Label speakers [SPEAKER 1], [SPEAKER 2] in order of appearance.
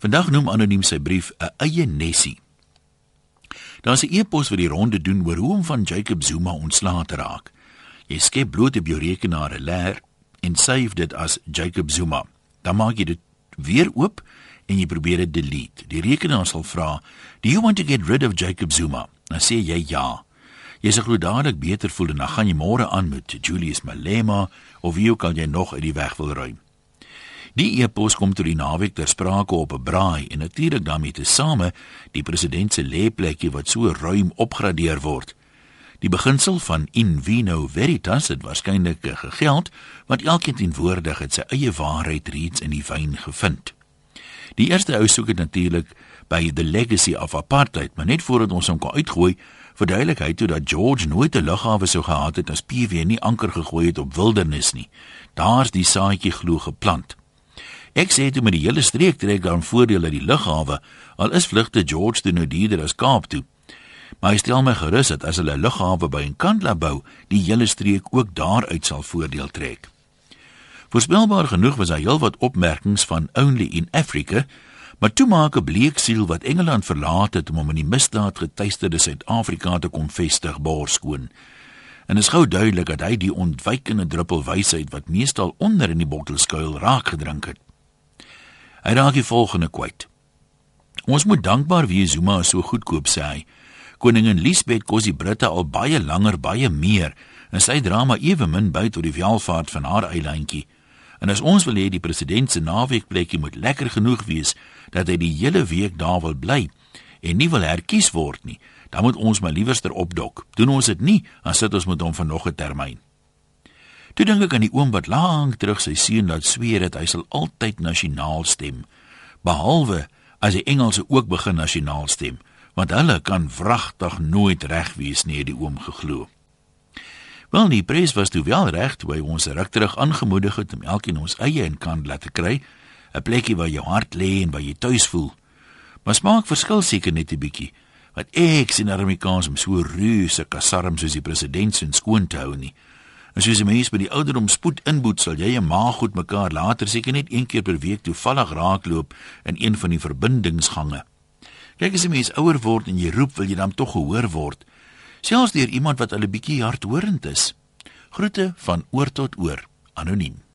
[SPEAKER 1] Vandag noem anoniem sy brief 'n eie nesie. Daar's 'n e-pos wat die ronde doen oor hoe om van Jacob Zuma ontslae te raak. Jy skep bloot op jou rekenaar 'n leer en save dit as Jacob Zuma. Dan maak jy dit weer oop en jy probeer dit delete. Die rekenaar sal vra, "Do you want to get rid of Jacob Zuma?" Dan sê jy ja. Jy sê glo dadelik beter voel en dan gaan jy môre aan met Julius Malema of wie ook al jy nog uit die weg wil ruim. Die e-pos kom toe die naweek ter sprake op 'n braai en natuurlik daarmee te same die president se lêplekkie wat so ruim opgradeer word. Die beginsel van in vino veritas het waarskynlik gegeld want elkeen teenwoordig het sy eie waarheid reeds in die wyn gevind. Die eerste ou soek dit natuurlik by the legacy of apartheid, maar net voordat ons hom kan uitgooi, verduidelik hy toe dat George nooit 'n lughawe sou gehad het as PW nie anker gegooi het op wildernis nie. Daar's die saadjie glo geplant. Ek sê toe met die hele streek trek dan voordeel uit die lughawe, al is vlugte George toe nou dierder as Kaap toe. Maar hy stel my gerus dat as hulle 'n lughawe by 'n kant laat bou, die hele streek ook daaruit sal voordeel trek. Voorspelbaar genoeg was daar heelwat opmerkings van Only in Africa, maar toe maak 'n bleek siel wat Engeland verlaat het om hom in die misdaad getuisterde Suid-Afrika te kom vestig borskoon. En is gou duidelik dat hy die ontwykende druppel wysheid wat meestal onder in die bottel skuil raak gedrink het. Hy raak die volgende kwyt. Ons moet dankbaar wees Zuma is so goedkoop sê hy. Koningin Liesbeth kos die Britte al baie langer baie meer en sy dra maar ewe min by tot die welvaart van haar eilandjie. En as ons wil hê die president se naweekplekkie moet lekker genoeg wees dat hy die hele week daar wil bly en nie wil herkies word nie, dan moet ons maar liewerster opdok. Doen ons dit nie, dan sit ons met hom vir nog 'n termyn. Toe dink ek aan die oom wat lank terug sy seun laat sweer dat hy sal altyd nasionaal stem, behalwe as die Engelse ook begin nasionaal stem, want hulle kan wragtig nooit reg wees nie, het die oom geglo. Wel, die pres was toe wel reg toe hy ons ruk terug aangemoedig het om elkeen ons eie in kan laat kry, 'n plekkie waar jou hart lê en waar jy tuis voel. Maar smaak verskil seker net 'n bietjie, want ek sien Amerikaans om so reuse kasarm soos die president se skoon te hou nie. En soos 'n mens by die ouderdom spoed inboet, sal jy en ma goed mekaar later seker net een keer per week toevallig raakloop in een van die verbindingsgange. Kyk as 'n mens ouer word en jy roep, wil jy dan tog gehoor word. Selfs deur iemand wat al 'n bietjie hardhorend is. Groete van oor tot oor, anoniem.